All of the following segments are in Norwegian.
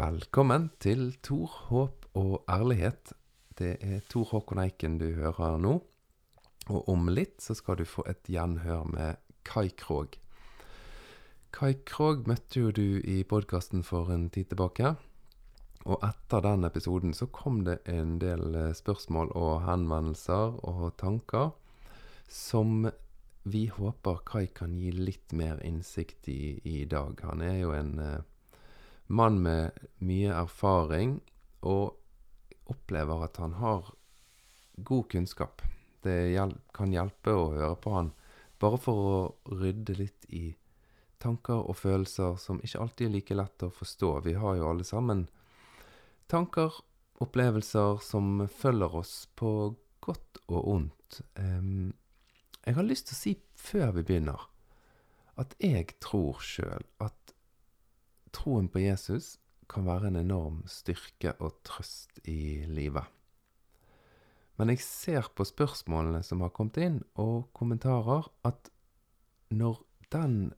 Velkommen til Tor, håp og ærlighet. Det er Tor Håkon Eiken du hører nå. Og om litt så skal du få et gjenhør med Kai Krog. Kai Krog møtte jo du i podkasten for en tid tilbake. Og etter den episoden så kom det en del eh, spørsmål og henvendelser og tanker som vi håper Kai kan gi litt mer innsikt i i dag. Han er jo en eh, mann med mye erfaring, og opplever at han har god kunnskap. Det kan hjelpe å høre på han, bare for å rydde litt i tanker og følelser som ikke alltid er like lett å forstå. Vi har jo alle sammen tanker, opplevelser som følger oss på godt og ondt. Jeg har lyst til å si før vi begynner, at jeg tror sjøl at troen på Jesus kan være en enorm styrke og trøst i livet. Men jeg ser på spørsmålene som har kommet inn, og kommentarer, at når den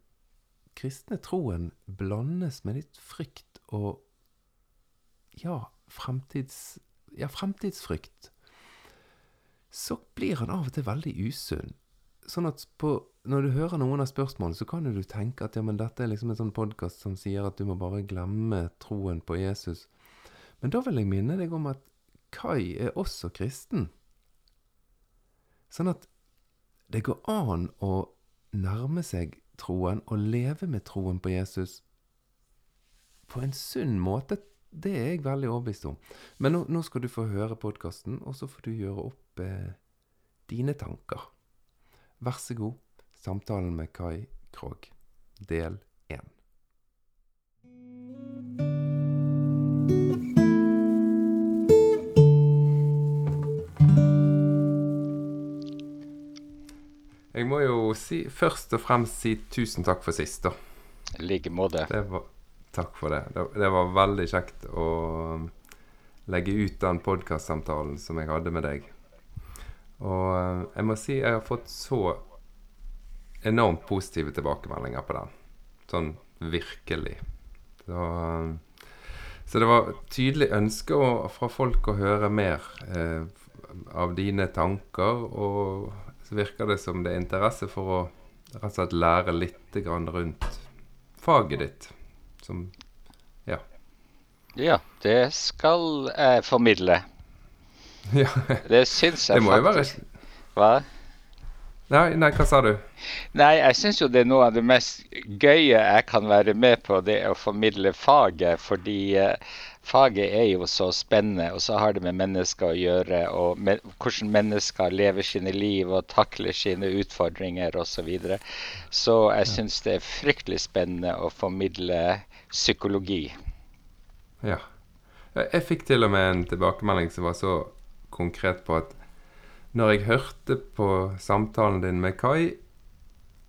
kristne troen blandes med litt frykt og ja, fremtids, ja, fremtidsfrykt, så blir han av og til veldig usunn. Sånn at på når du hører noen av spørsmålene, så kan du tenke at ja, men dette er liksom en sånn podkast som sier at du må bare glemme troen på Jesus. Men da vil jeg minne deg om at Kai er også kristen. Sånn at det går an å nærme seg troen og leve med troen på Jesus på en sunn måte. Det er jeg veldig overbevist om. Men nå, nå skal du få høre podkasten, og så får du gjøre opp eh, dine tanker. Vær så god. Samtalen med Kai Krogh, del én. Jeg må jo si, først og fremst si tusen takk for sist, da. I like måte. Takk for det. det. det. var veldig kjekt å um, legge ut den podkastsamtalen som jeg hadde med deg. Og um, jeg må si jeg har fått så enormt positive tilbakemeldinger på den. Sånn virkelig. Så, så det var tydelig ønske fra folk å høre mer eh, av dine tanker. Og så virker det som det er interesse for å rett og slett lære litt rundt faget ditt. Som ja. Ja, det skal jeg formidle. Ja. Det syns jeg det må faktisk. Jo være... Hva? Nei, nei, hva sa du? Nei, jeg syns jo det er noe av det mest gøye jeg kan være med på, det å formidle faget. Fordi uh, faget er jo så spennende, og så har det med mennesker å gjøre. Og med, hvordan mennesker lever sine liv og takler sine utfordringer osv. Så, videre. så jeg syns det er fryktelig spennende å formidle psykologi. Ja. Jeg fikk til og med en tilbakemelding som var så konkret på at når jeg hørte på samtalen din med Kai,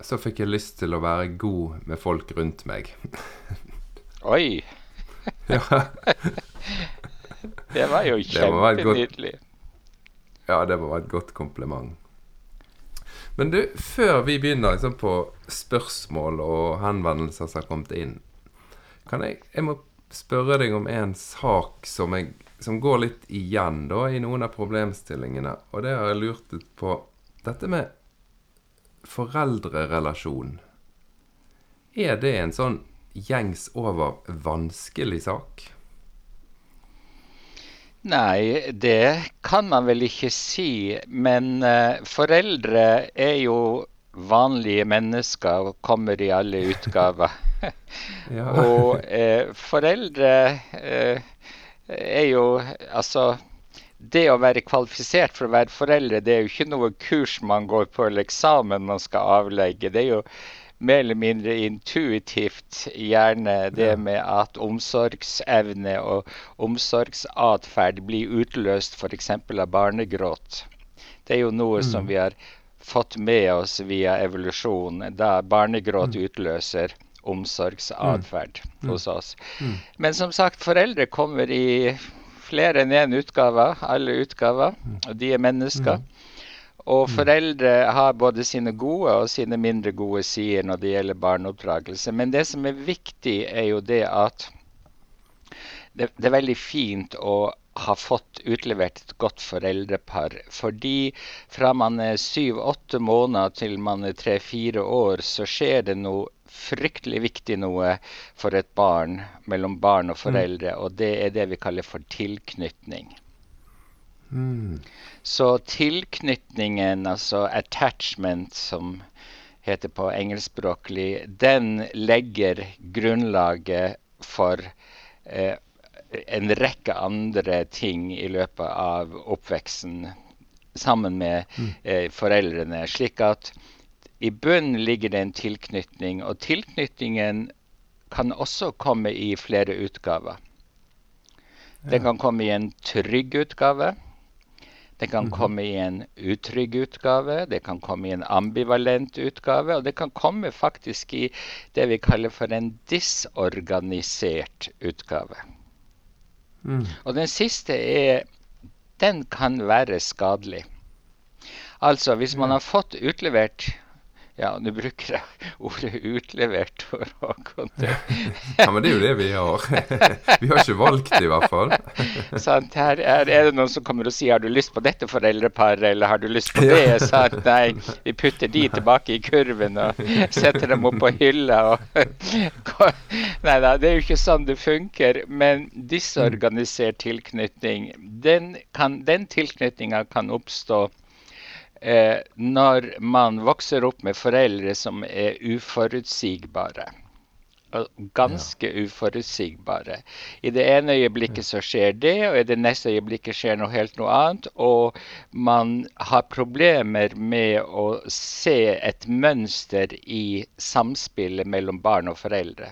så fikk jeg lyst til å være god med folk rundt meg. Oi! ja. det var jo kjempenydelig. Ja, det var et godt kompliment. Men du, før vi begynner liksom, på spørsmål og henvendelser som har kommet inn, kan jeg Jeg må spørre deg om en sak som jeg som går litt igjen da i noen av problemstillingene. Og det har jeg lurt litt på. Dette med foreldrerelasjon. Er det en sånn gjengs over vanskelig sak? Nei, det kan man vel ikke si. Men uh, foreldre er jo vanlige mennesker og kommer i alle utgaver. ja. og uh, foreldre uh, er jo altså det å være kvalifisert for å være foreldre, det er jo ikke noe kurs man går på eller eksamen man skal avlegge. Det er jo mer eller mindre intuitivt gjerne det med at omsorgsevne og omsorgsatferd blir utløst f.eks. av barnegråt. Det er jo noe mm. som vi har fått med oss via evolusjon, da barnegråt mm. utløser omsorgsatferd mm. hos oss. Mm. Men som sagt, foreldre kommer i flere enn én utgave, alle utgaver. Mm. Og de er mennesker. Mm. Og mm. foreldre har både sine gode og sine mindre gode sider når det gjelder barneoppdragelse. Men det som er viktig, er jo det at det, det, er veldig fint å ha fått utlevert et godt foreldrepar. Fordi fra man er syv-åtte måneder til man er tre-fire år, så skjer det noe fryktelig viktig noe for et barn, mellom barn og foreldre. Mm. Og det er det vi kaller for tilknytning. Mm. Så tilknytningen, altså attachment, som heter på engelskspråklig, den legger grunnlaget for eh, en rekke andre ting i løpet av oppveksten sammen med mm. eh, foreldrene. Slik at i bunnen ligger det en tilknytning, og tilknytningen kan også komme i flere utgaver. Den kan komme i en trygg utgave. Det kan mhm. komme i en utrygg utgave, det kan komme i en ambivalent utgave, og det kan komme faktisk i det vi kaller for en disorganisert utgave. Mm. Og den siste er Den kan være skadelig. Altså, hvis man har fått utlevert ja, nå bruker jeg ordet 'utlevert' for Håkon. ja, men det er jo det vi har. vi har ikke valgt det, i hvert fall. sant, her er, er, det noen som kommer og sier 'har du lyst på dette foreldreparet', eller 'har du lyst på det'? Sant? Nei, vi putter de tilbake i kurven og setter dem opp på hylla. Og Nei da, det er jo ikke sånn det funker. Men disorganisert tilknytning, den, kan, den tilknytninga kan oppstå eh, når man vokser opp med foreldre som er uforutsigbare. Ganske ja. uforutsigbare. I det ene øyeblikket så skjer det, og i det neste øyeblikket skjer noe helt noe annet. Og man har problemer med å se et mønster i samspillet mellom barn og foreldre.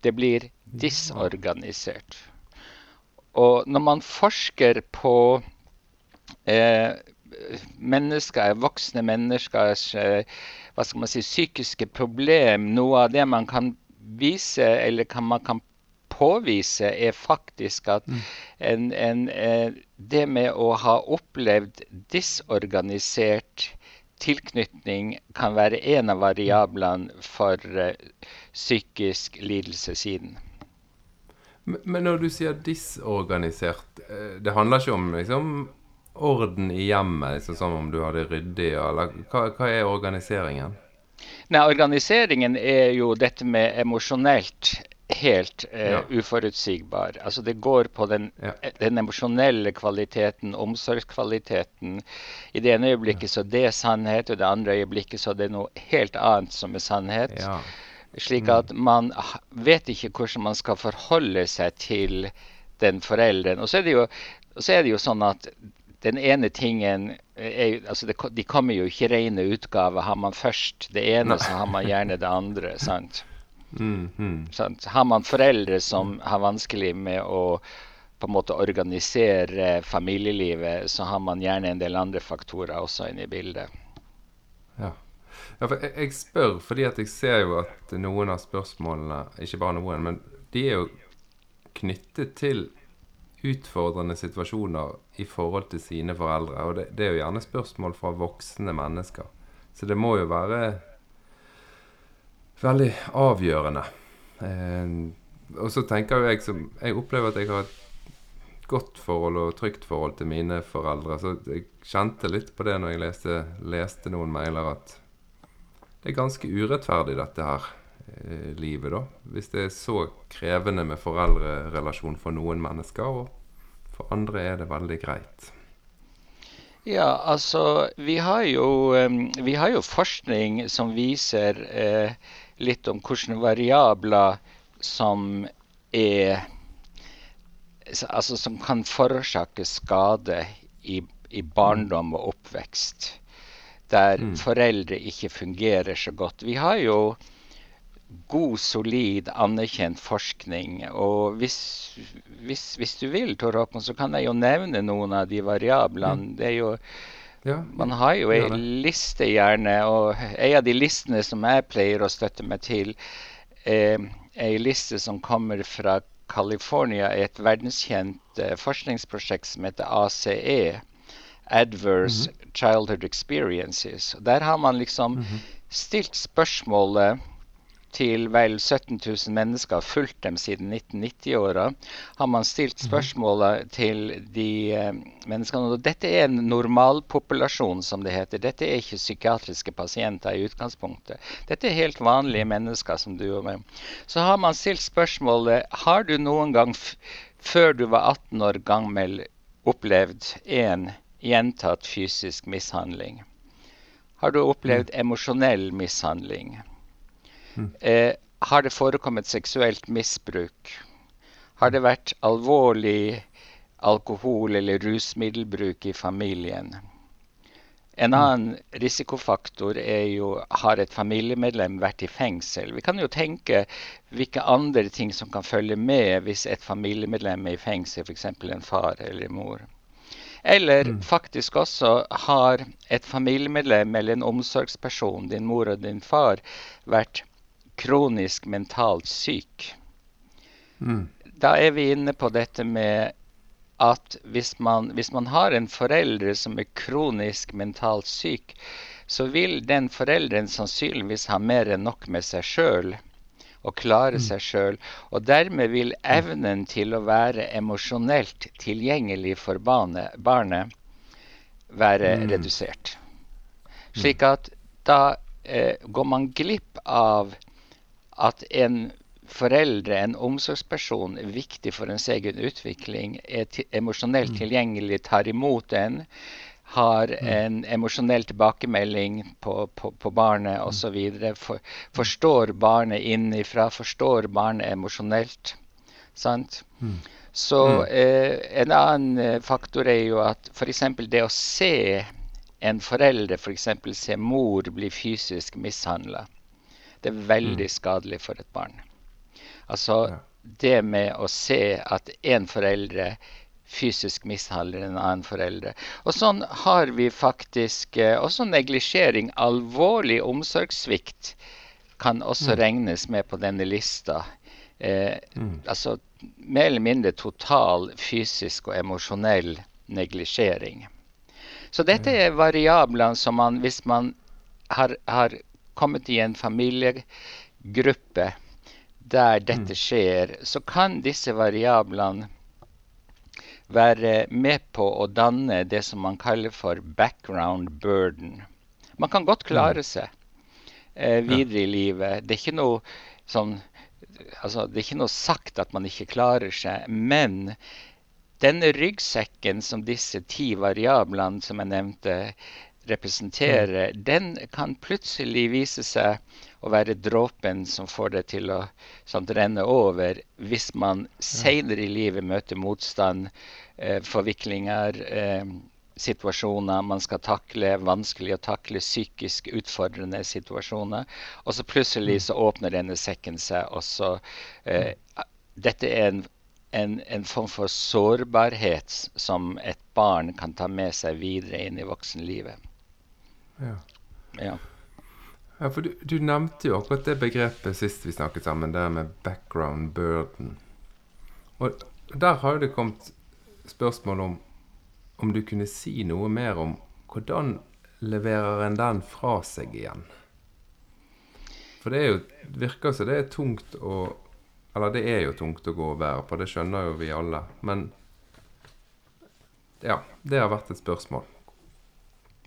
Det blir disorganisert. Og når man forsker på eh, mennesker, voksne menneskers eh, hva skal man si, psykiske problem, noe av det man kan vise, eller kan, man kan påvise, er faktisk at mm. en, en, eh, det med å ha opplevd disorganisert tilknytning kan være en av variablene for uh, psykisk lidelsessiden. siden. men når du sier disorganisert, det handler ikke om liksom, orden i hjemmet, liksom, som om du hadde ryddig? Eller hva, hva er organiseringen? Nei, Organiseringen er jo dette med emosjonelt helt eh, ja. uforutsigbar. Altså Det går på den, ja. den emosjonelle kvaliteten, omsorgskvaliteten. I det ene øyeblikket så det er sannhet, og det andre øyeblikket så det er noe helt annet som er sannhet. Ja. Slik at mm. man vet ikke hvordan man skal forholde seg til den forelderen. Og så er det jo, er det jo sånn at den ene tingen er, altså det, De kommer jo ikke rene utgaver. Har man først det ene, så har man gjerne det andre. sant? Mm, mm. sant? Har man foreldre som har vanskelig med å på en måte organisere familielivet, så har man gjerne en del andre faktorer også inne i bildet. Ja. ja for jeg, jeg, spør fordi at jeg ser jo at noen av spørsmålene, ikke bare noen, men de er jo knyttet til utfordrende situasjoner i forhold til sine foreldre. Og det, det, er jo gjerne spørsmål fra voksne mennesker. Så det må jo være veldig avgjørende. Eh, og så tenker jo jeg som Jeg opplever at jeg har et godt forhold og trygt forhold til mine foreldre. Så jeg kjente litt på det når jeg leste, leste noen mailer, at det er ganske urettferdig, dette her livet, da. Hvis det er så krevende med foreldrerelasjon for noen mennesker, og for andre er det veldig greit. Ja, altså vi har jo, vi har jo forskning som viser eh, litt om hvilke variabler som er Altså som kan forårsake skade i, i barndom og oppvekst. Der mm. foreldre ikke fungerer så godt. Vi har jo god, solid, anerkjent forskning. Og hvis, hvis, hvis du vil, Tor Håkon, så kan jeg jo nevne noen av de variablene. Mm. Det er jo ja, man har jo ei liste, gjerne, og en av de listene som jeg pleier å støtte meg til, er ei liste som kommer fra California, et verdenskjent uh, forskningsprosjekt som heter ACE. Adverse mm -hmm. Childhood Experiences. Der har man liksom mm -hmm. stilt spørsmålet til vel 17 000 mennesker, fulgt dem siden 1990-åra, har man stilt mhm. spørsmålet til de eh, menneskene. Og dette er en normalpopulasjon, som det heter. Dette er ikke psykiatriske pasienter i utgangspunktet. Dette er helt vanlige mennesker som du og meg. Så har man stilt spørsmålet har du noen gang før du var 18 år gammel opplevd en gjentatt fysisk mishandling? Har du opplevd mm. emosjonell mishandling? Mm. Eh, har det forekommet seksuelt misbruk? Har det vært alvorlig alkohol- eller rusmiddelbruk i familien? En mm. annen risikofaktor er jo har et familiemedlem vært i fengsel. Vi kan jo tenke hvilke andre ting som kan følge med hvis et familiemedlem er i fengsel, f.eks. en far eller mor. Eller mm. faktisk også har et familiemedlem eller en omsorgsperson, din mor og din far, vært kronisk mentalt syk. Mm. Da er vi inne på dette med at hvis man, hvis man har en forelder som er kronisk mentalt syk, så vil den forelderen sannsynligvis ha mer enn nok med seg sjøl og klare mm. seg sjøl. Og dermed vil evnen til å være emosjonelt tilgjengelig for barnet, barnet være mm. redusert. Slik at da eh, går man glipp av at en foreldre, en omsorgsperson, er viktig for ens egen utvikling, er emosjonelt mm. tilgjengelig, tar imot en, har mm. en emosjonell tilbakemelding på, på, på barnet osv. For, forstår barnet innifra, forstår barnet emosjonelt. Sant? Mm. Så eh, en annen eh, faktor er jo at f.eks. det å se en forelder, f.eks. For se mor bli fysisk mishandla det er veldig mm. skadelig for et barn. Altså det med å se at én foreldre fysisk mishandler en annen foreldre. Og sånn har vi faktisk eh, også neglisjering. Alvorlig omsorgssvikt kan også mm. regnes med på denne lista. Eh, mm. Altså mer eller mindre total fysisk og emosjonell neglisjering. Så dette er variablene som man, hvis man har, har kommet i en familiegruppe der dette mm. skjer, så kan disse variablene være med på å danne det som man kaller for background burden. Man kan godt klare mm. seg eh, videre i livet. Det er ikke noe sånn Altså, det er ikke noe sagt at man ikke klarer seg, men denne ryggsekken som disse ti variablene som jeg nevnte, representerer, mm. den kan plutselig vise seg å være dråpen som får det til å sånn, renne over, hvis man senere i livet møter motstand, eh, forviklinger, eh, situasjoner man skal takle, vanskelig å takle, psykisk utfordrende situasjoner. Og så plutselig mm. så åpner denne sekken seg, og så eh, Dette er en en, en, form for sårbarhet som et barn kan ta med seg videre inn i voksenlivet. Ja. ja. ja for du, du, nevnte jo akkurat det begrepet sist vi snakket sammen, det med background burden. Og der har jo det kommet spørsmål om om du kunne si noe mer om hvordan leverer en den fra seg igjen? For det er jo, virker som det er tungt å Eller det er jo tungt å gå og være på, det skjønner jo vi alle. Men ja, det har vært et spørsmål.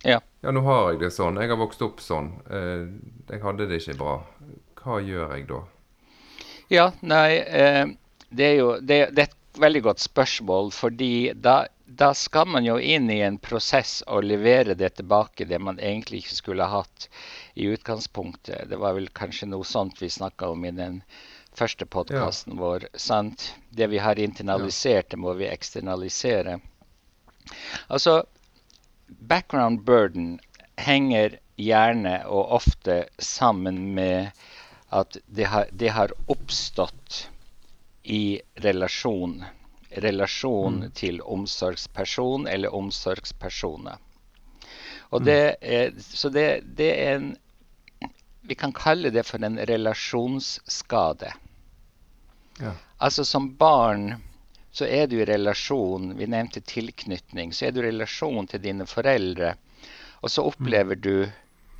Ja. ja, nå har jeg det sånn. Jeg har vokst opp sånn. Eh, jeg hadde det ikke bra. Hva gjør jeg da? Ja, nei eh, det, er jo, det, det, er et veldig godt spørsmål. fordi da, da, skal man jo inn i en prosess og levere det tilbake, det man egentlig ikke skulle hatt i utgangspunktet. Det var vel kanskje noe sånt vi snakka om i den første podkasten ja. vår. sant? Det vi har internalisert, det må vi eksternalisere. Altså, background burden henger gjerne og ofte sammen med at det har, det har oppstått i relasjon. Relasjon mm. til omsorgsperson eller omsorgspersoner. Og mm. det er, så det, det er en Vi kan kalle det for en relasjonsskade. Ja. Altså som barn så er du i relasjon Vi nevnte tilknytning. Så er du i relasjon til dine foreldre. Og så opplever du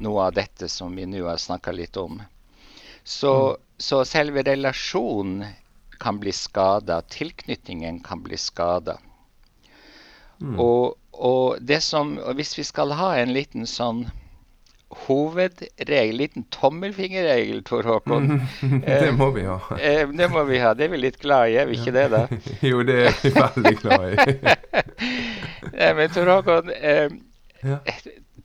noe av dette som vi nå har snakka litt om. Så, mm. så selve relasjonen kan bli skada. Tilknytningen kan bli skada. Mm. Og, og, det som, og hvis vi skal ha en liten sånn hovedregel, liten tommelfingerregel, Tor Håkon Det må vi ha. Eh, det må vi ha. Det er vi litt glad i, er vi ikke det, da? jo, det er vi veldig glad i. Nei, men Tor Håkon, eh, ja.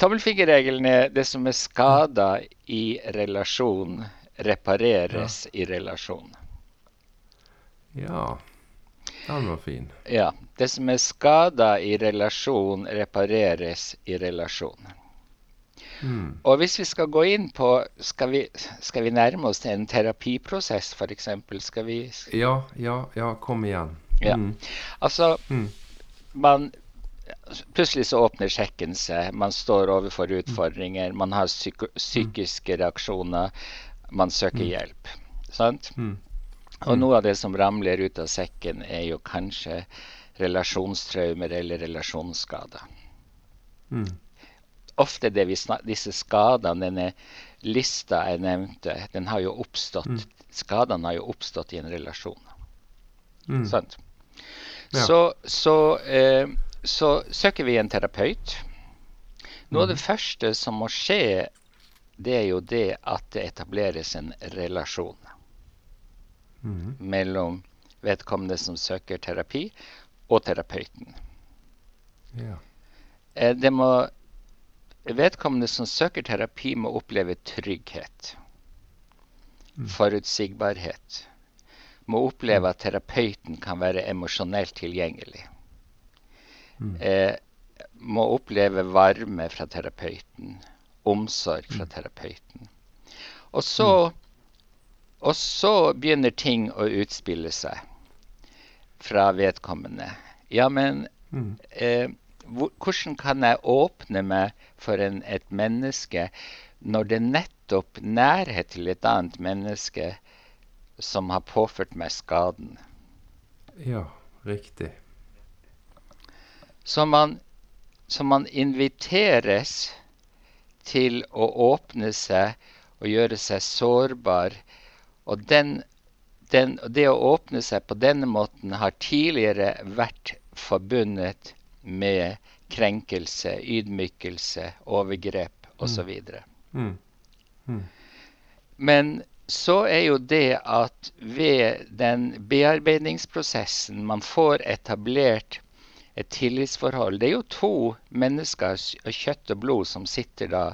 tommelfingerregelen er det som er skada i relasjon, repareres ja. i relasjon. Ja. Den var fin. Ja. Det som er skada i relasjon, repareres i relasjon. Mm. Og hvis vi skal gå inn på Skal vi, skal vi nærme oss til en terapiprosess, f.eks.? Skal vi Ja, ja, ja, kom igjen. Ja. Mm. Altså, mm. man Plutselig så åpner sjekken seg, man står overfor mm. utfordringer, man har psyko psykiske reaksjoner, man søker mm. hjelp. Sant? Mm. Og noe av det som ramler ut av sekken, er jo kanskje relasjonstraumer eller relasjonsskader. Mm. Ofte det vi disse skadene, denne lista jeg nevnte, den har jo oppstått mm. Skadene har jo oppstått i en relasjon. Mm. Sant? Ja. Så, så, eh, så, søker vi en terapeut. Noe av det mm. første som må skje, det er jo det at det etableres en relasjon mm. mellom vedkommende som søker terapi, og terapeuten. Ja. Eh, det må, vedkommende som søker terapi, må oppleve trygghet. Mm. Forutsigbarhet. Må oppleve at terapeuten kan være emosjonelt tilgjengelig. Mm. Eh, må oppleve varme fra terapeuten. Omsorg fra mm. terapeuten. Og så. Og så begynner ting å utspille seg fra vedkommende. Ja, men eh, hvordan kan jeg åpne meg for en, et menneske når det er nettopp nærhet til et annet menneske som har påført meg skaden? Ja, riktig. Så man, så man inviteres til å åpne seg og gjøre seg sårbar og den, den, det å åpne seg på denne måten har tidligere vært forbundet med krenkelse, ydmykelse, overgrep osv. Mm. Mm. Mm. Men så er jo det at ved den bearbeidingsprosessen man får etablert et tillitsforhold Det er jo to mennesker av kjøtt og blod som sitter da,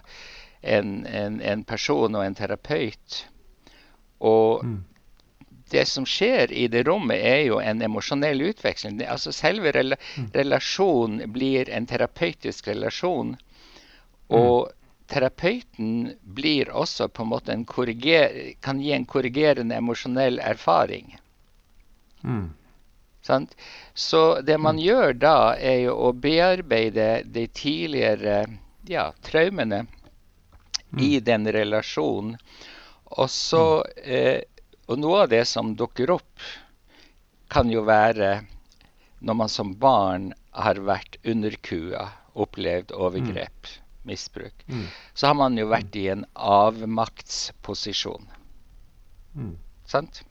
en, en, en person og en terapeut. Og mm. Det som skjer i det rommet, er jo en emosjonell utveksling. Altså Selve rela mm. relasjonen blir en terapeutisk relasjon. Mm. Og terapeuten blir også på en måte en kan gi en korrigerende emosjonell erfaring. Mm. Så det man mm. gjør da, er jo å bearbeide de tidligere ja, traumene mm. i den relasjonen. Og så eh, Og noe av det som dukker opp, kan jo være når man som barn har vært underkua, opplevd overgrep, mm. misbruk, mm. så har man jo vært i en avmaktsposisjon. Mm. Sant?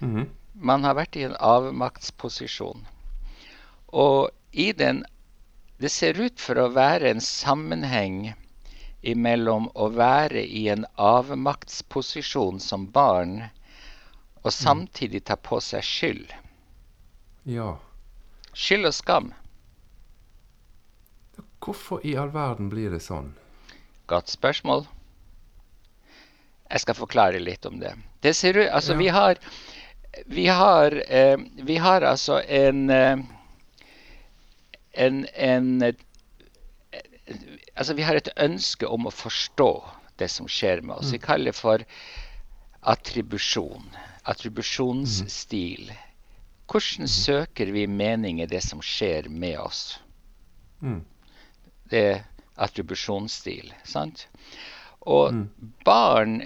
-hmm. Man har vært i en avmaktsposisjon. Og i den Det ser ut for å være en sammenheng imellom å være i en avmaktsposisjon som barn og mm. samtidig ta på seg skyld. Ja. Skyld og skam. Hvorfor i all verden blir det sånn? Godt spørsmål. Jeg skal forklare litt om det. Det ser ut Altså, ja. vi har Vi har eh, Vi har altså en eh, en, en altså vi har et ønske om å forstå det som skjer med oss. Vi mm. kaller det for attribusjon. Attribusjonsstil. Hvordan mm. søker vi mening i det som skjer med oss? Mm. Det er attribusjonsstil, sant? Og barn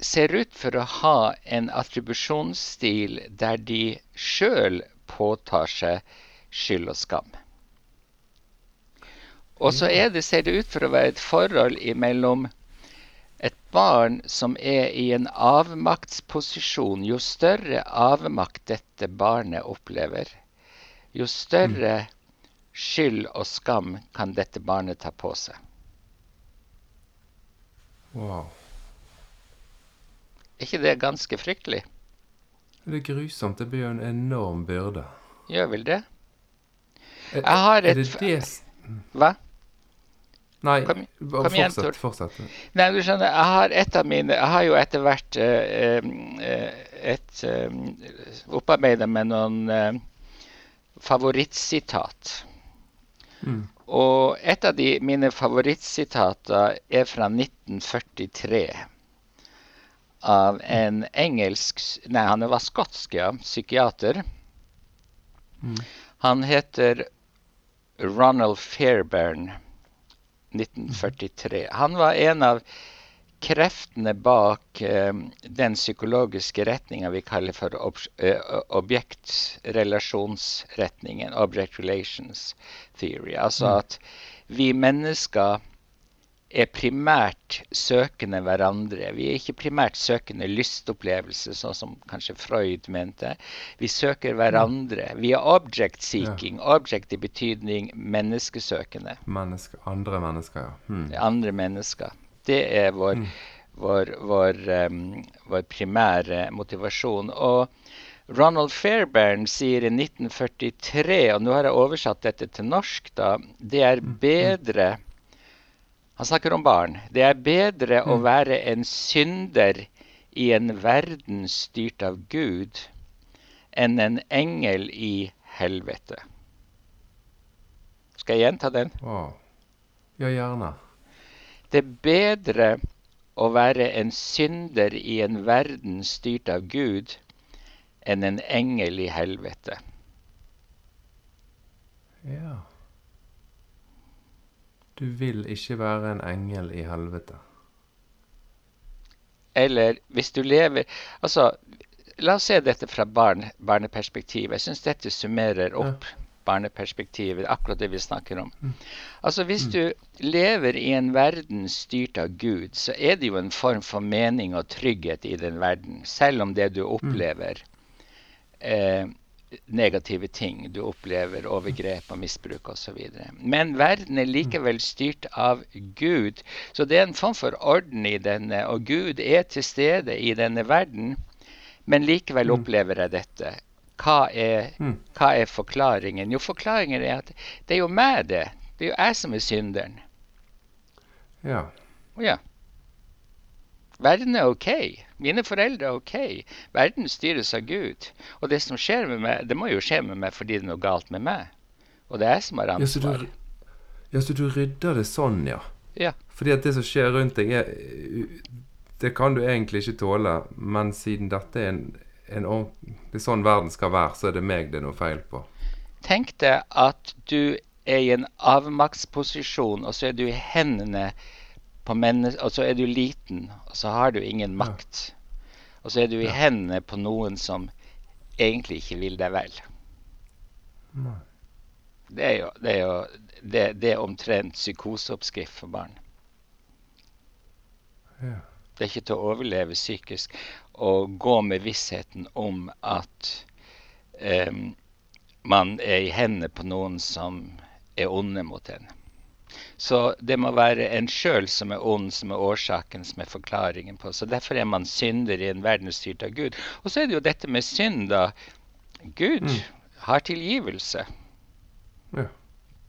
ser ut for å ha en attribusjonsstil der de sjøl påtar seg skyld og skam. Og så det, ser det ut for å være et forhold mellom Et barn som er i en avmaktsposisjon, jo større avmakt dette barnet opplever, jo større skyld og skam kan dette barnet ta på seg. Wow. Er ikke det ganske fryktelig? Det er grusomt. Det blir jo en enorm byrde. Gjør vel det? Er, Jeg har et det det Hva? Nei, Kom- kom fortsett. igjen, fortsett. Nei, du skjønner, jeg har et av mine Jeg har jo etter hvert eh, eh, et eh, opparbeida med noen favorittsitat. Mm. Og et av de mine favorittsitater er fra 1943. Av en engelsk Nei, han var skotsk, ja. Psykiater. Mm. Han heter Ronald Fairbairn. 1943. Han var en av kreftene bak eh, den psykologiske retninga vi kaller for ob eh, objektrelasjonsretningen, object relations theory. Altså Mm. at vi mennesker er primært søkende hverandre. Vi er ikke primært søkende lystopplevelse, sånn som kanskje Freud mente. Vi søker hverandre. Vi er object seeking. Object i betydning menneskesøkende. Menneske, andre mennesker, ja. Hmm. Andre mennesker. Det er vår, hmm. vår, vår, um, vår primære motivasjon. Og Ronald Fairbairn sier i 1943, og nå har jeg oversatt dette til norsk, da Det er bedre Han snakker om barn. Det er bedre å Mm. være en synder i en verden styrt av Gud enn en engel i helvete. Skal jeg gjenta den? Wow. Ja, gjerne. Det er bedre å være en synder i en verden styrt av Gud enn en engel i helvete. Ja. Du vil ikke være en engel i helvete. Eller hvis du lever Altså, la oss se dette fra barn, barneperspektivet. Jeg syns dette summerer opp barneperspektivet, akkurat det vi snakker om. Mm. Altså, hvis du lever i en verden styrt av Gud, så er det jo en form for mening og trygghet i den verden, selv om det du opplever eh, negative ting. Du opplever overgrep og misbruk osv. Men verden er likevel styrt av Gud. Så det er en form for orden i denne, og Gud er til stede i denne verden. Men likevel Mm. opplever jeg dette. Hva er, Mm. hva er forklaringen? Jo, forklaringen er at det er jo meg, det. Det er jo jeg som er synderen. Ja. Ja. Verden er OK. Mine foreldre er OK. Verden styres av Gud. Og det som skjer med meg, det må jo skje med meg fordi det er noe galt med meg. Og det er jeg som har Ja, så du, ansvar. ja, så du rydder det sånn, ja. Ja. Fordi at det som skjer rundt deg, er Det kan du egentlig ikke tåle, men siden dette er en, en ordent- Det er sånn verden skal være, så er det meg det er noe feil på. Tenk deg at du er i en avmaktsposisjon, og så er du i hendene på Og så er du liten, og så har du ingen makt. Og så er du i hendene på noen som egentlig ikke vil deg vel. Det er jo, det er jo det, det er omtrent psykoseoppskrift for barn. Ja. Det er ikke til å overleve psykisk å gå med vissheten om at um, man er i hendene på noen som er onde mot en. Så det må være en sjøl som er ond, som er årsaken, som er forklaringen på. Så derfor er man synder i en verden styrt av Gud. Og så er det jo dette med synd, da. Gud Mm. har tilgivelse. Ja.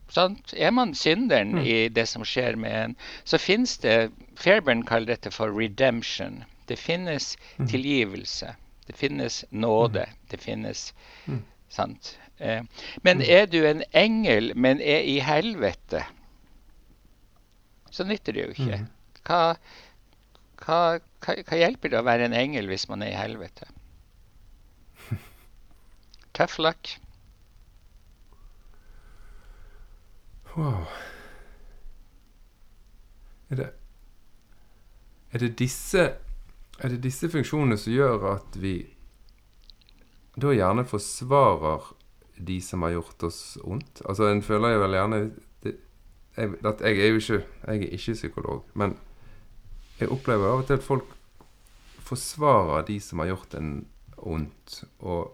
Sant? Er man synderen Mm. i det som skjer med en, så finnes det Fairburn kaller dette for redemption. Det finnes mm. tilgivelse. Det finnes nåde. Det finnes Mm. Sant? Eh, men Mm. er du en engel, men er i helvete, så nytter det jo ikke. Mhm. Hva, hva, hva, hva hjelper det å være en engel hvis man er i helvete? Tough luck. Wow. Er det Er det disse Er det disse funksjonene som gjør at vi da gjerne forsvarer de som har gjort oss ondt? Altså, en føler jo vel gjerne jeg, at jeg er jo ikke Jeg er ikke psykolog, men jeg opplever av og til at folk forsvarer de som har gjort en ondt, og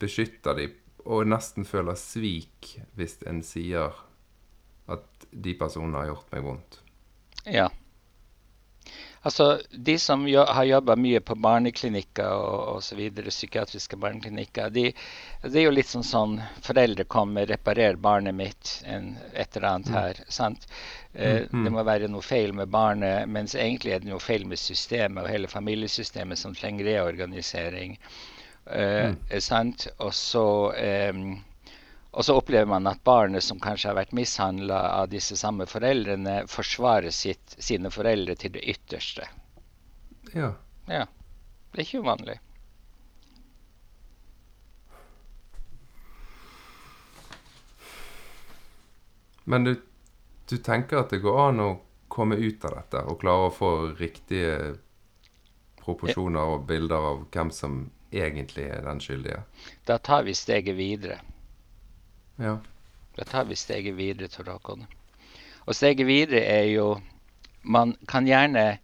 beskytter de, og nesten føler svik hvis en sier at de personene har gjort meg vondt. Ja. Altså, De som jo, har jobba mye på barneklinikker og osv., psykiatriske barneklinikker, de, det er jo litt sånn sånn Foreldre kommer, reparerer barnet mitt, en, et eller annet mm. her. sant? Eh, mm, mm. Det må være noe feil med barnet, mens egentlig er det noe feil med systemet og hele familiesystemet som trenger reorganisering. Eh, mm. sant? Og så eh, og så opplever man at barnet som kanskje har vært mishandla av disse samme foreldrene, forsvarer sitt, sine foreldre til det ytterste. Ja. ja. Det er ikke uvanlig. Men du, du, tenker at det går an å komme ut av dette og klare å få riktige proporsjoner og bilder av hvem som egentlig er den skyldige? Da tar vi steget videre. Ja. Da tar vi steget videre, til Håkon. Og steget videre er jo Man kan gjerne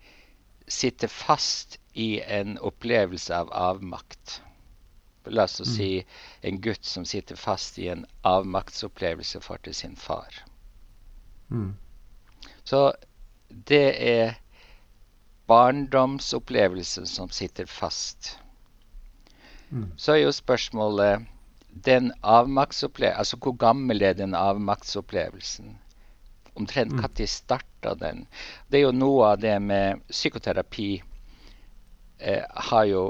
sitte fast i en opplevelse av avmakt. La oss mm. si en gutt som sitter fast i en avmaktsopplevelse for til sin far. Mm. Så det er barndomsopplevelsen som sitter fast. Mm. Så er jo spørsmålet den avmaktsopplevelsen Altså hvor gammel er den avmaktsopplevelsen? Omtrent når mm. starta den? Det er jo noe av det med psykoterapi eh, har jo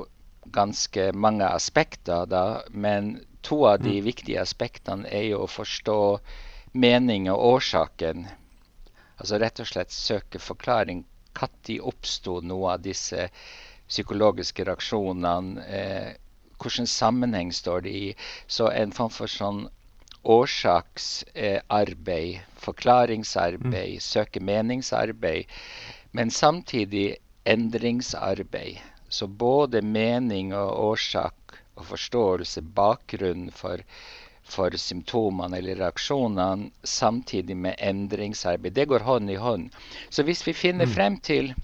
ganske mange aspekter, da, men to av de mm. viktige aspektene er jo å forstå mening og årsaken. Altså rett og slett søke forklaring. Når oppsto noe av disse psykologiske reaksjonene? Eh, hvilken sammenheng står det i. Så en form for sånn årsaksarbeid, forklaringsarbeid, mm. søke meningsarbeid, men samtidig endringsarbeid. Så både mening og årsak og forståelse, bakgrunnen for, for symptomene eller reaksjonene, samtidig med endringsarbeid. Det går hånd i hånd. Så hvis vi finner mm. frem til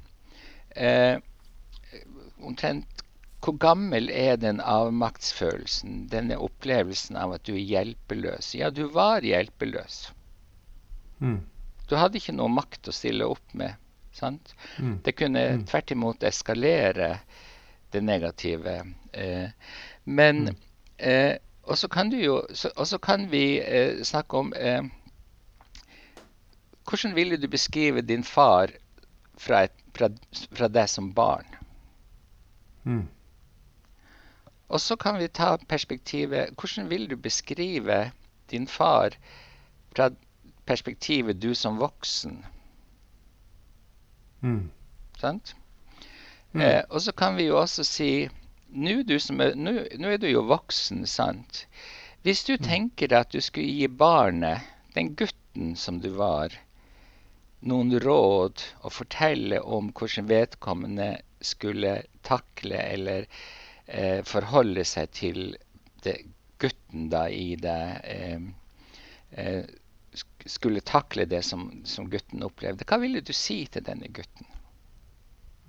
eh, omtrent hvor gammel er den avmaktsfølelsen, denne opplevelsen av at du er hjelpeløs? Ja, du var hjelpeløs. Mm. Du hadde ikke noe makt å stille opp med. sant? Mm. Det kunne mm. tvert imot eskalere det negative. Eh, men mm. eh, Og så kan, kan vi eh, snakke om eh, Hvordan ville du beskrive din far fra, et, fra, fra deg som barn? Mm. Og så kan vi ta perspektivet Hvordan vil du beskrive din far fra perspektivet du som voksen? Mm. Sant? Mm. Eh, og så kan vi jo også si Nå er, du jo voksen, sant? Hvis du mm. tenker at du skulle gi barnet, den gutten som du var, noen råd og fortelle om hvordan vedkommende skulle takle eller eh, forholde seg til det, gutten da i det eh, eh, Skulle takle det som, som, gutten opplevde. Hva ville du si til denne gutten?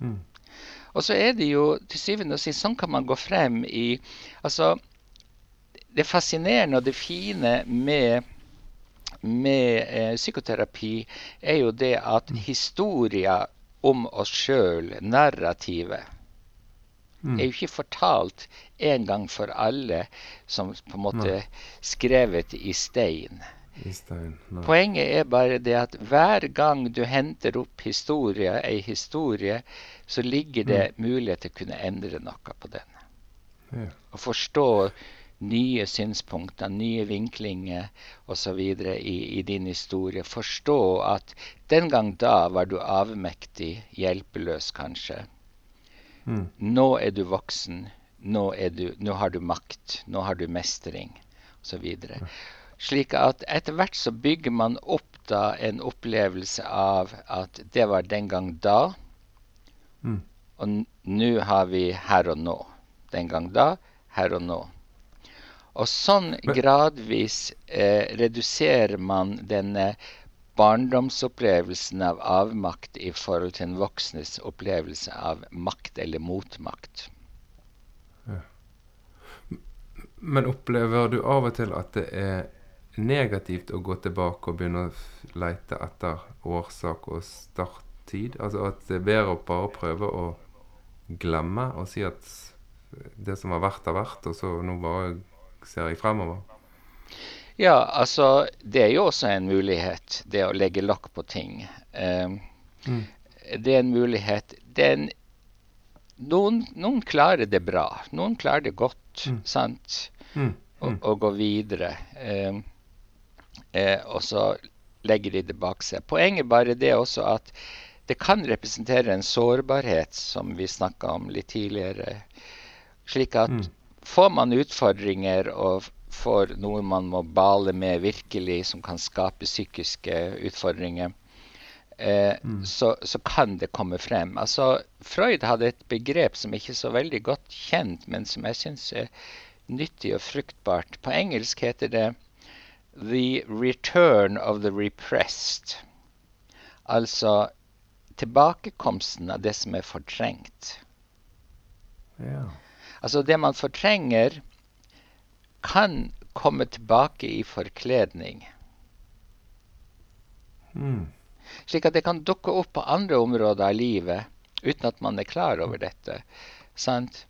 Mm. Og så er det jo til syvende og sist sånn kan man gå frem i Altså, det fascinerende og det fine med med eh, psykoterapi er jo det at mm. historia om oss sjøl, narrativet, mm. er jo ikke fortalt en gang for alle som på en måte Nei. skrevet i stein. I stein. Poenget er bare det at hver gang du henter opp historie, ei historie, så ligger det mm. mulighet til å kunne endre noe på den. Ja. Å forstå nye synspunkter, nye vinklinger osv. I, i din historie. Forstå at den gang da var du avmektig, hjelpeløs kanskje. Mm. Nå er du voksen. Nå, du, nå, har du makt. Nå har du mestring, osv. Slik at etter hvert så bygger man opp da en opplevelse av at det var den gang da, mm. og nå har vi her og nå. Den gang da, her og nå. Og sånn gradvis eh, reduserer man denne barndomsopplevelsen av avmakt i forhold til en voksnes opplevelse av makt eller motmakt. Ja. Men opplever du av og til at det er negativt å gå tilbake og begynne å lete etter årsak og starttid? Altså at det er bedre å bare prøve å glemme og si at det som har vært, har vært, og så nå bare ser jeg fremover? Ja, altså det er jo også en mulighet, det å legge lokk på ting. Um, mm. Det er en mulighet. Det er en, noen, noen, klarer det bra. Noen klarer det godt, mm. sant? Mm. Å, og gå videre. Um, eh, og så legger de det bak seg. Poenget bare det også at det kan representere en sårbarhet, som vi snakka om litt tidligere. Slik at mm. får man utfordringer og for noe man må bale med virkelig, som kan skape psykiske utfordringer, eh, mm. så, så, kan det komme frem. Altså, Freud hadde et begrep som ikke er så veldig godt kjent, men som jeg syns er nyttig og fruktbart. På engelsk heter det 'the return of the repressed'. Altså tilbakekomsten av det som er fortrengt. Ja. Altså det man fortrenger, kan komme tilbake i forkledning. Mm. Slik at det kan dukke opp på andre områder av livet uten at man er klar over dette. Sant?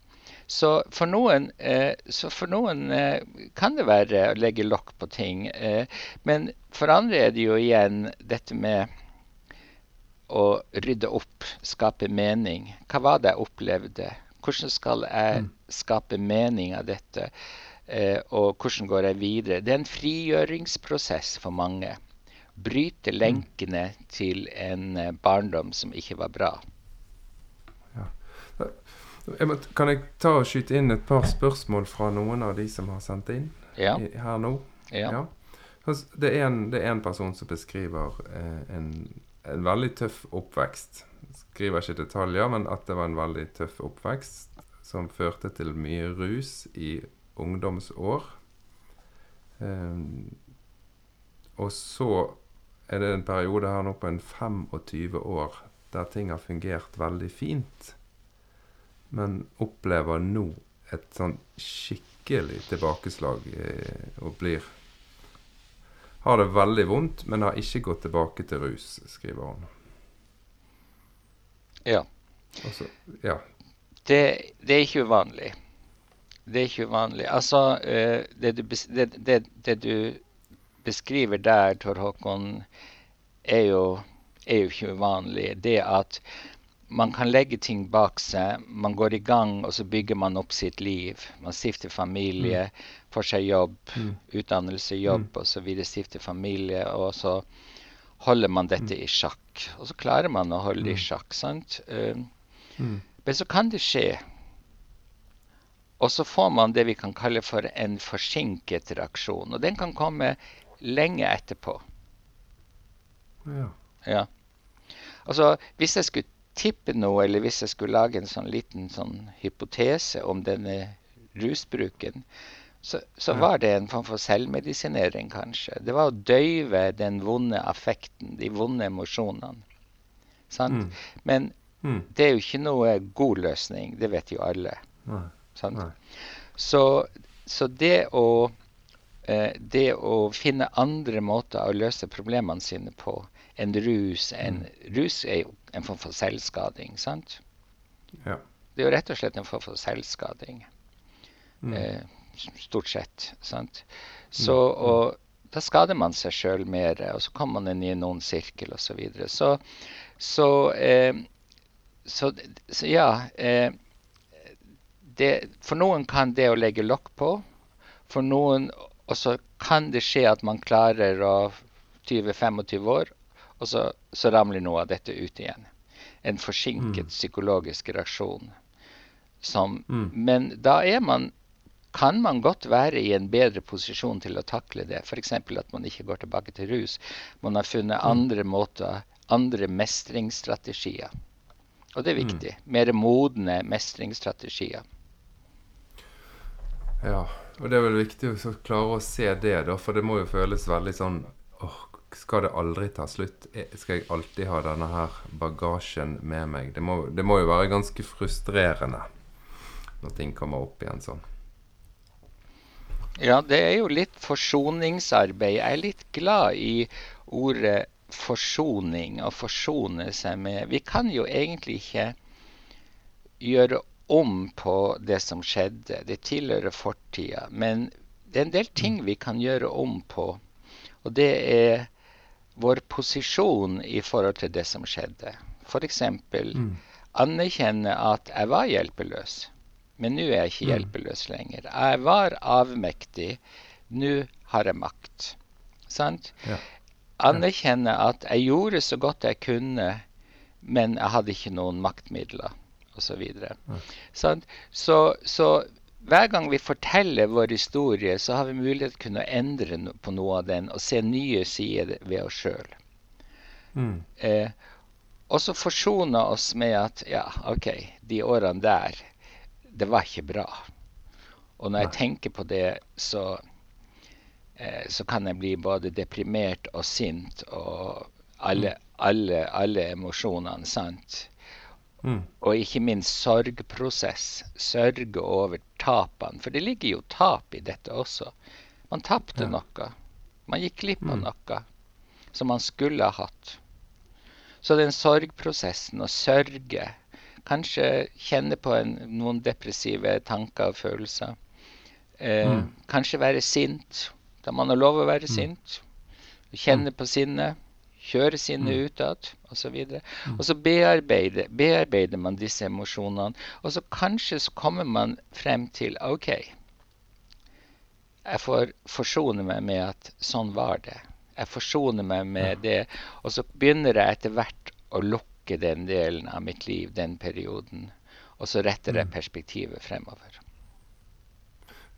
Så for noen, eh, så for noen eh, kan det være å legge lokk på ting. Eh, men for andre er det jo igjen dette med å rydde opp, skape mening. Hva var det jeg opplevde? Hvordan skal jeg mm. skape mening av dette? Eh, og hvordan går jeg videre. Det er en frigjøringsprosess for mange. Bryte mm. lenkene til en eh, barndom som ikke var bra. Ja. Kan jeg ta og skyte inn et par spørsmål fra noen av de som har sendt inn ja. her nå? Ja. ja. Det, er en, det, er en, person som beskriver eh, en, en, veldig tøff oppvekst. Skriver ikke detaljer, men at det var en veldig tøff oppvekst som førte til mye rus i ungdomsår. Um, og så er det en periode her nå på en 25 år der ting har fungert veldig fint, men opplever nå et sånn skikkelig tilbakeslag eh, og blir Har det veldig vondt, men har ikke gått tilbake til rus, skriver hun. Ja. Også, ja. Det, det er ikke uvanlig. Det er ikke uvanlig. Altså, uh, det, du det, det, det, du beskriver der, Tor Håkon, er jo, er jo ikke uvanlig. Det at man kan legge ting bak seg. Man går i gang, og så bygger man opp sitt liv. Man stifter familie, mm. får seg jobb, mm. utdannelse, jobb mm. osv. Stifter familie, og så holder man dette mm. i sjakk. Og så klarer man å holde det i mm. sjakk. sant? Uh, men så kan det skje og så får man det vi kan kalle for en forsinket reaksjon. Og den kan komme lenge etterpå. Ja. ja. Altså, hvis jeg skulle tippe noe, eller hvis jeg skulle lage en sånn liten sånn hypotese om denne rusbruken, så, så ja. var det en form for selvmedisinering, kanskje. Det var å døyve den vonde affekten, de vonde emosjonene. Sant? Mm. Men mm. det er jo ikke noe god løsning. Det vet jo alle. Nei. Så, så, det å eh, det å finne andre måter å løse problemene sine på enn rus en, mm. Rus er jo en form for selvskading, sant? Ja. Det er jo rett og slett en form for selvskading. Mm. Eh, stort sett. sant? Så, mm. mm. og da skader man seg sjøl mer, og så kommer man inn i noen sirkel osv. Så, videre. så, så, eh, så, så ja. Eh, det, for noen kan det å legge lokk på. For noen også kan det skje at man klarer å 20-25 år, og så, så, ramler noe av dette ut igjen. En forsinket mm. psykologisk reaksjon. Som, mm. Men da er man kan man godt være i en bedre posisjon til å takle det. F.eks. at man ikke går tilbake til rus. Man har funnet mm. andre måter, andre mestringsstrategier. Og det er mm. viktig. Mer modne mestringsstrategier. Ja, og det er vel viktig å klare å se det, da, for det må jo føles veldig sånn åh, skal det aldri ta slutt? Eh, skal jeg alltid ha denne her bagasjen med meg? Det må, det må jo være ganske frustrerende når ting kommer opp igjen sånn. Ja, det er jo litt forsoningsarbeid. Jeg er litt glad i ordet forsoning, å forsone seg med Vi kan jo egentlig ikke gjøre om på det som skjedde. Det tilhører fortida. Men det er en del ting vi kan gjøre om på. Og det er vår posisjon i forhold til det som skjedde. F.eks. Mm. anerkjenne at jeg var hjelpeløs, men nå er jeg ikke mm. hjelpeløs lenger. Jeg var avmektig, nå har jeg makt. Sant? Ja. Anerkjenne at jeg gjorde så godt jeg kunne, men jeg hadde ikke noen maktmidler, osv. Så, så, så hver gang vi forteller vår historie, så har vi mulighet til å kunne endre på noe av den og se nye sider ved oss sjøl. Mm. Eh, og så forsone oss med at ja, OK, de årene der, det var ikke bra. Og når jeg tenker på det, så, eh, så kan jeg bli både deprimert og sint og alle, mm. alle, alle emosjonene, sant. Mm. Og ikke minst sorgprosess. Sørge over tapene. For det ligger jo tap i dette også. Man tapte ja. noe. Man gikk glipp av mm. noe som man skulle ha hatt. Så den sorgprosessen, å sørge, kanskje kjenne på en, noen depressive tanker og følelser. Eh, mm. Kanskje være sint, da man har lov å være mm. sint. Kjenne mm. på sinnet kjøre sinnet mm. utad osv. Og, mm. og så bearbeider, bearbeider, man disse emosjonene. Og så kanskje så kommer man frem til OK, jeg får forsone meg med at sånn var det. Jeg forsoner meg med det. Og så begynner jeg etter hvert å lukke den delen av mitt liv, den perioden. Og så retter jeg mm. perspektivet fremover.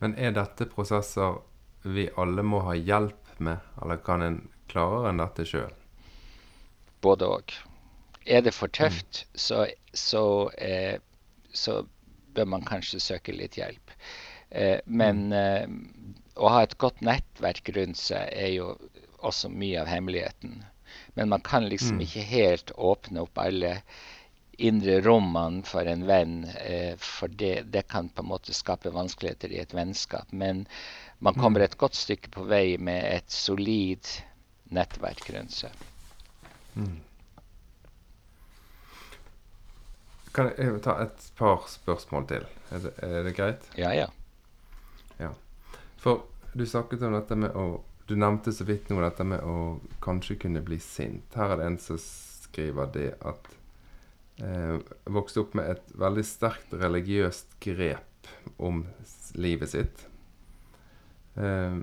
Men er dette prosesser vi alle må ha hjelp med, eller kan en klare enn dette sjøl? Både òg. Er det for tøft, mm. så, så, eh, så, bør man kanskje søke litt hjelp. Eh, men mm. eh, å ha et godt nettverk rundt seg er jo også mye av hemmeligheten. Men man kan liksom mm. ikke helt åpne opp alle indre rommene for en venn, eh, for det, det, kan på en måte skape vanskeligheter i et vennskap. Men man kommer mm. et godt stykke på vei med et solid nettverk rundt seg. Mm. Kan jeg ta et par spørsmål til? Er det, er det greit? Ja, ja, ja. For du snakket om dette med å Du nevnte så vidt nå dette med å kanskje kunne bli sint. Her er det en som skriver det at eh, vokste opp med et veldig sterkt religiøst grep om livet sitt. Eh,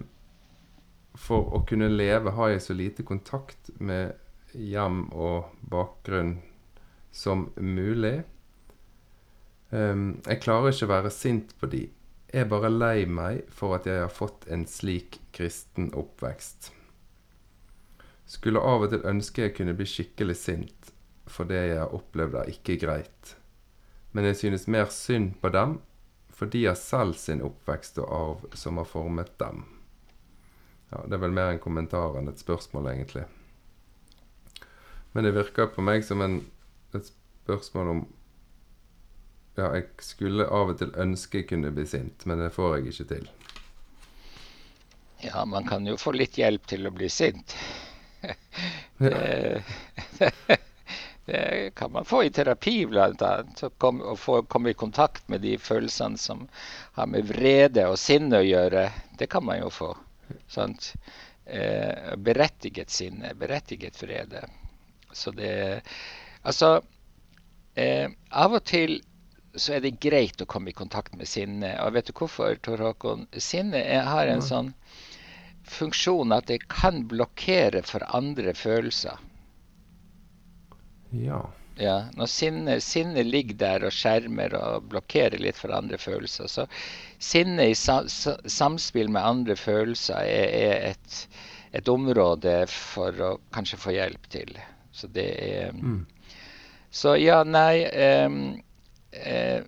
for å kunne leve har jeg så lite kontakt med hjem og bakgrunn som mulig. Jeg klarer ikke å være sint på de. Jeg er bare lei meg for at jeg har fått en slik kristen oppvekst. Skulle av og til ønske jeg kunne bli skikkelig sint, for det jeg har opplevd er ikke greit. Men jeg synes mer synd på dem, for de har selv sin oppvekst og arv som har formet dem. Ja, Det er vel mer en kommentar enn et spørsmål, egentlig. Men det virker på meg som en, et spørsmål om Ja, jeg skulle av og til ønske jeg kunne bli sint, men det får jeg ikke til. Ja, man kan jo få litt hjelp til å bli sint. det, det, kan man få i terapi. Og få komme i kontakt med de følelsene som har med vrede og sinne å gjøre. Det kan man jo få. Sant? Eh, berettiget sinne, berettiget vrede. Så det Altså, eh, av og til så er det greit å komme i kontakt med sinne. Og vet du hvorfor, Tor Håkon? Sinne har en sånn funksjon at det kan blokkere for andre følelser. Ja. ja når sinne, sinne ligger der og skjermer og blokkerer litt for andre følelser, så sinne i sa, samspill med andre følelser er, er et, et område for å kanskje få hjelp til. Så det er mm. Så ja, nei um, eh,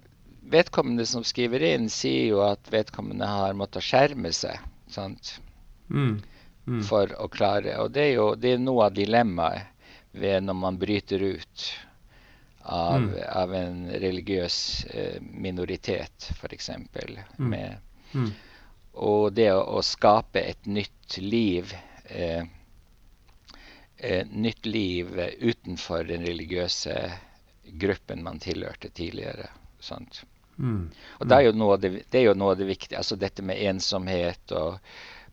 Vedkommende som skriver inn, sier jo at vedkommende har måttet skjerme seg. sant? Mm. mm. for å klare. Og det er jo det er noe av dilemmaet ved når man bryter ut av, mm. av en religiøs eh, minoritet, f.eks. Mm. mm. Og det å, å, skape et nytt liv eh, nytt liv utenfor den religiøse gruppen man tilhørte tidligere. Sant? Mm. Og det er, jo det, det er, jo noe av det viktige. Altså dette med ensomhet og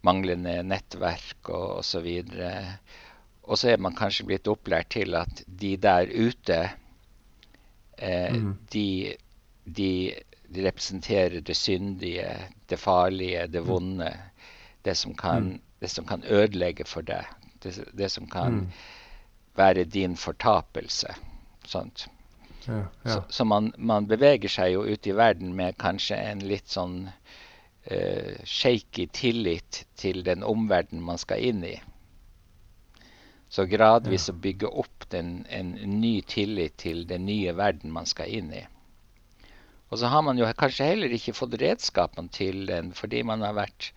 manglende nettverk og osv. Og så er man kanskje blitt opplært til at de der ute, eh, mm. de, de, de, representerer det syndige, det farlige, det mm. vonde. Det som kan, mm. det som kan ødelegge for deg. Det, det som kan mm. være din fortapelse. Sant? Ja, ja. Så, så man, man, beveger seg jo ut i verden med kanskje en litt sånn uh, shaky tillit til den omverdenen man skal inn i. Så gradvis ja. å bygge opp den, en ny tillit til den nye verden man skal inn i. Og så har man jo kanskje heller ikke fått redskapene til den fordi man har vært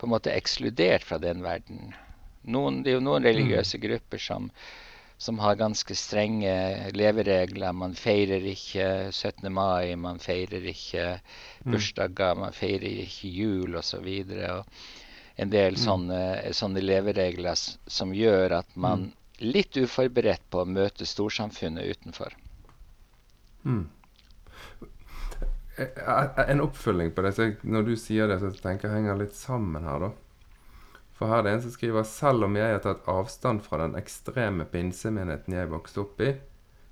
på en måte ekskludert fra den verden. Noen, det er jo noen religiøse mm. grupper som som har ganske strenge leveregler. Man feirer ikke 17. mai, man feirer ikke mm. bursdager, man feirer ikke jul osv. En del mm. sånne, sånne, leveregler som gjør at man litt uforberedt på å møte storsamfunnet utenfor. Mm. En oppfølging på det. Når du sier det, så tenker jeg henger litt sammen her, da. For her er det en som skriver selv om jeg har tatt avstand fra den ekstreme pinsemenigheten jeg vokste opp i,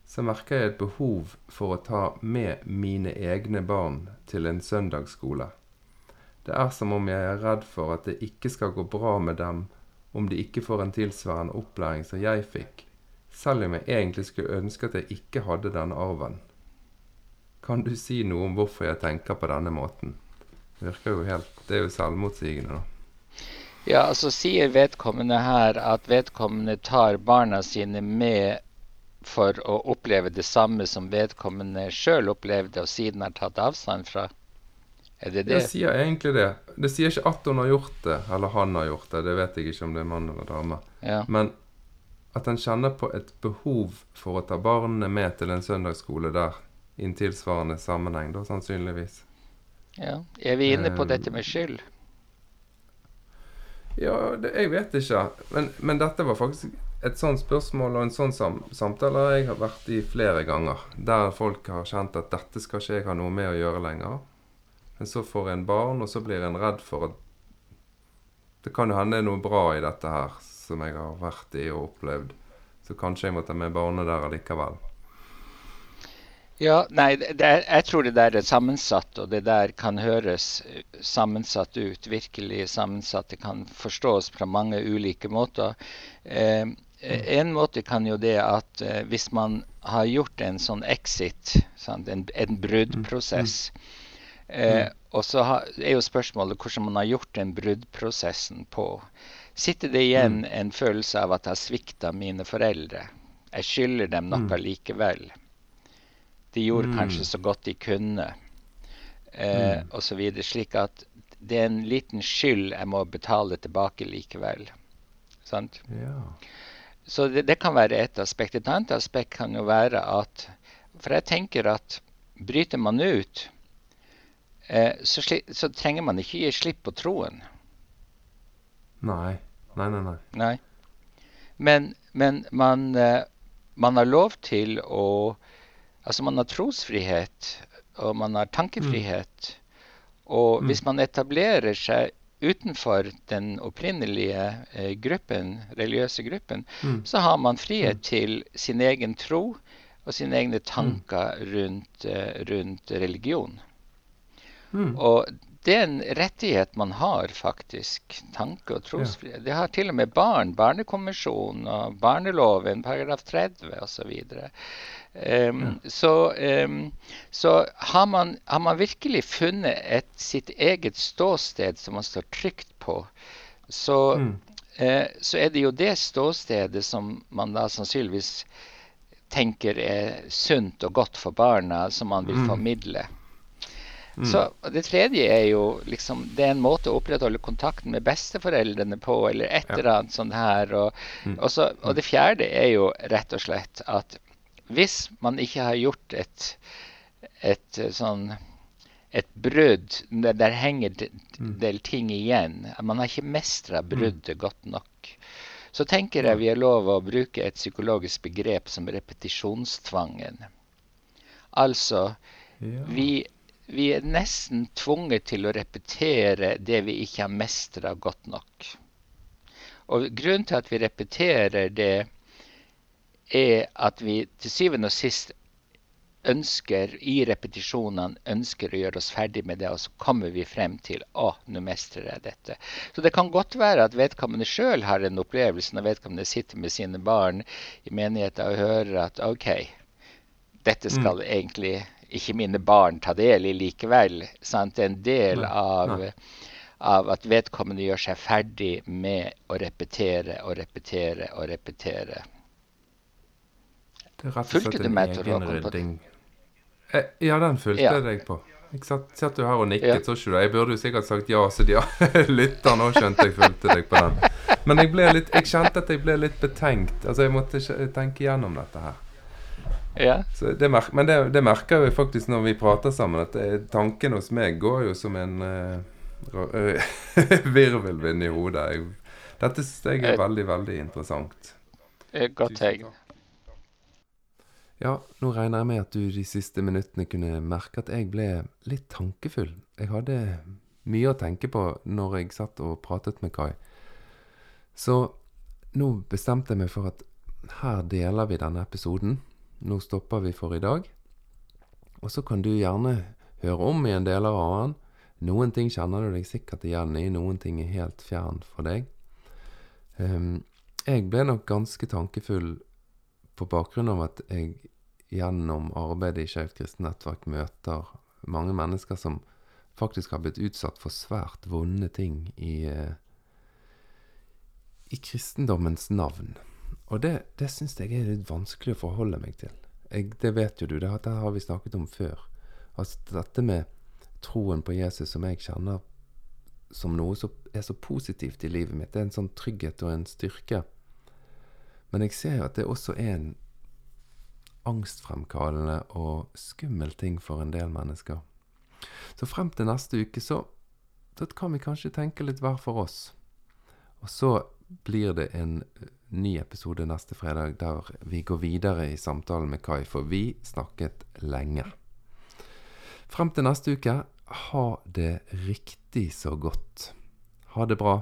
så merker jeg et behov for å ta med mine egne barn til en søndagsskole. Det er som om jeg er redd for at det ikke skal gå bra med dem om de ikke får en tilsvarende opplæring som jeg fikk, selv om jeg egentlig skulle ønske at jeg ikke hadde denne arven. Kan du si noe om hvorfor jeg tenker på denne måten? Det virker jo helt Det er jo selvmotsigende, da. Ja, altså sier vedkommende her at vedkommende tar barna sine med for å oppleve det samme som vedkommende sjøl opplevde og siden har tatt avstand fra? Er det det? Det sier egentlig det. Det sier ikke at hun har gjort det, eller han har gjort det. Det vet jeg ikke om det er mann eller dame. Ja. Men at en kjenner på et behov for å ta barna med til en søndagsskole der i en tilsvarende sammenheng, da sannsynligvis. Ja. Er vi inne på um, dette med skyld? Ja, det, jeg vet ikke. Men, men, dette var faktisk et sånt spørsmål og en sånn sam samtale jeg har vært i flere ganger. Der folk har kjent at dette skal ikke jeg ha noe med å gjøre lenger. Men så får en barn, og så blir en redd for at det kan jo hende det er noe bra i dette her som jeg har vært i og opplevd. Så kanskje jeg må ta med barnet der allikevel. Ja, nei, er, jeg tror det der er sammensatt, og det der kan høres sammensatt ut. Virkelig sammensatt. Det kan forstås fra mange ulike måter. Eh, en måte kan jo det at eh, hvis man har gjort en sånn exit, sant, en, en bruddprosess eh, Og så ha, er jo spørsmålet hvordan man har gjort den bruddprosessen på. Sitter det igjen en følelse av at jeg har svikta mine foreldre? Jeg skylder dem noe likevel. De gjorde mm. kanskje så godt de kunne, eh, mm. osv. Slik at det er en liten skyld jeg må betale tilbake likevel. Sant? Ja. Så det, det, kan være et aspekt. Et annet aspekt kan jo være at For jeg tenker at bryter man ut, eh, så, så, trenger man ikke gi slipp på troen. Nei. Nei, nei, nei. nei. Men, men man, eh, man har lov til å Altså man har trosfrihet, og man har tankefrihet. Og mm. hvis man etablerer seg utenfor den opprinnelige eh, gruppen, religiøse gruppen, mm. så har man frihet mm. til sin egen tro og sine egne tanker rundt, eh, rundt religion. Mm. Og det er en rettighet man har, faktisk. Tanke- og trosfrihet. Ja. Det har til og med barn. Barnekonvensjonen og barneloven, paragraf 30 osv. Um. Så, um, så har, man, har, man, virkelig funnet et, sitt eget ståsted som man står trygt på, så, mm. uh, så er det jo det ståstedet som man da sannsynligvis tenker er sunt og godt for barna, som man vil mm. formidle. Mm. Så Det tredje er jo liksom Det er en måte å opprettholde kontakten med besteforeldrene på, eller et eller annet sånt her. Og, mm. og, så, og, det fjerde er jo rett og slett at hvis man ikke har gjort et, et sånn et brudd der, der henger en mm. del ting igjen. Man har ikke mestra mm. bruddet godt nok. Så tenker jeg vi har lov å bruke et psykologisk begrep som repetisjonstvangen. Altså, ja. vi, vi, er nesten tvunget til å repetere det vi ikke har mestra godt nok. Og grunnen til at vi repeterer det, er at vi til syvende og sist ønsker i repetisjonene ønsker å gjøre oss ferdig med det, og så kommer vi frem til å, nå mestrer jeg dette. Så det kan godt være at vedkommende sjøl har en opplevelse når vedkommende sitter med sine barn i menigheten og hører at OK, dette mm. skal mm. egentlig ikke mine barn ta del i likevel. Sant? Det er en del av, av at vedkommende gjør seg ferdig med å repetere og repetere og repetere. Det er rett og slett en egenrydding. Eh, ja, den fulgte ja. jeg deg på. Jeg satt, Satt du her og nikket, ja. så ikke du Jeg burde jo sikkert sagt ja, så de lytter nå skjønte jeg fulgte deg på den. Men jeg, ble litt, jeg kjente at jeg ble litt betenkt. Altså, jeg måtte tenke gjennom dette her. Ja. Det men det, det, merker jeg faktisk når vi prater sammen, at det, tanken hos meg går jo som en uh, virvelvind i hodet. Jeg, dette synes jeg er eh. veldig, veldig interessant. Godt tegn. Ja, nå regner jeg med at du de siste minuttene kunne merke at jeg ble litt tankefull. Jeg hadde mye å tenke på når jeg satt og pratet med Kai. Så nå bestemte jeg meg for at her deler vi denne episoden. Nå stopper vi for i dag. Og så kan du gjerne høre om i en del av den. Noen ting kjenner du deg sikkert igjen i, noen ting er helt fjern for deg. Um, jeg ble nok ganske tankefull på bakgrunn av at jeg gjennom arbeidet i Skeivt kristent nettverk møter mange mennesker som faktisk har blitt utsatt for svært vonde ting i, eh, i kristendommens navn. Og det, det syns jeg er litt vanskelig å forholde meg til. Jeg, det vet jo du, det, det har vi snakket om før. Altså dette med troen på Jesus som jeg kjenner som noe som er så positivt i livet mitt. Det er en sånn trygghet og en styrke. Men jeg ser jo at det også er en angstfremkallende og skummel ting for en del mennesker. Så frem til neste uke så, så kan vi kanskje tenke litt hver for oss. Og så blir det en eh, ny episode neste fredag der vi går videre i samtalen med Kai, for vi snakket lenge. Frem til neste uke, ha det riktig så godt. Ha det bra.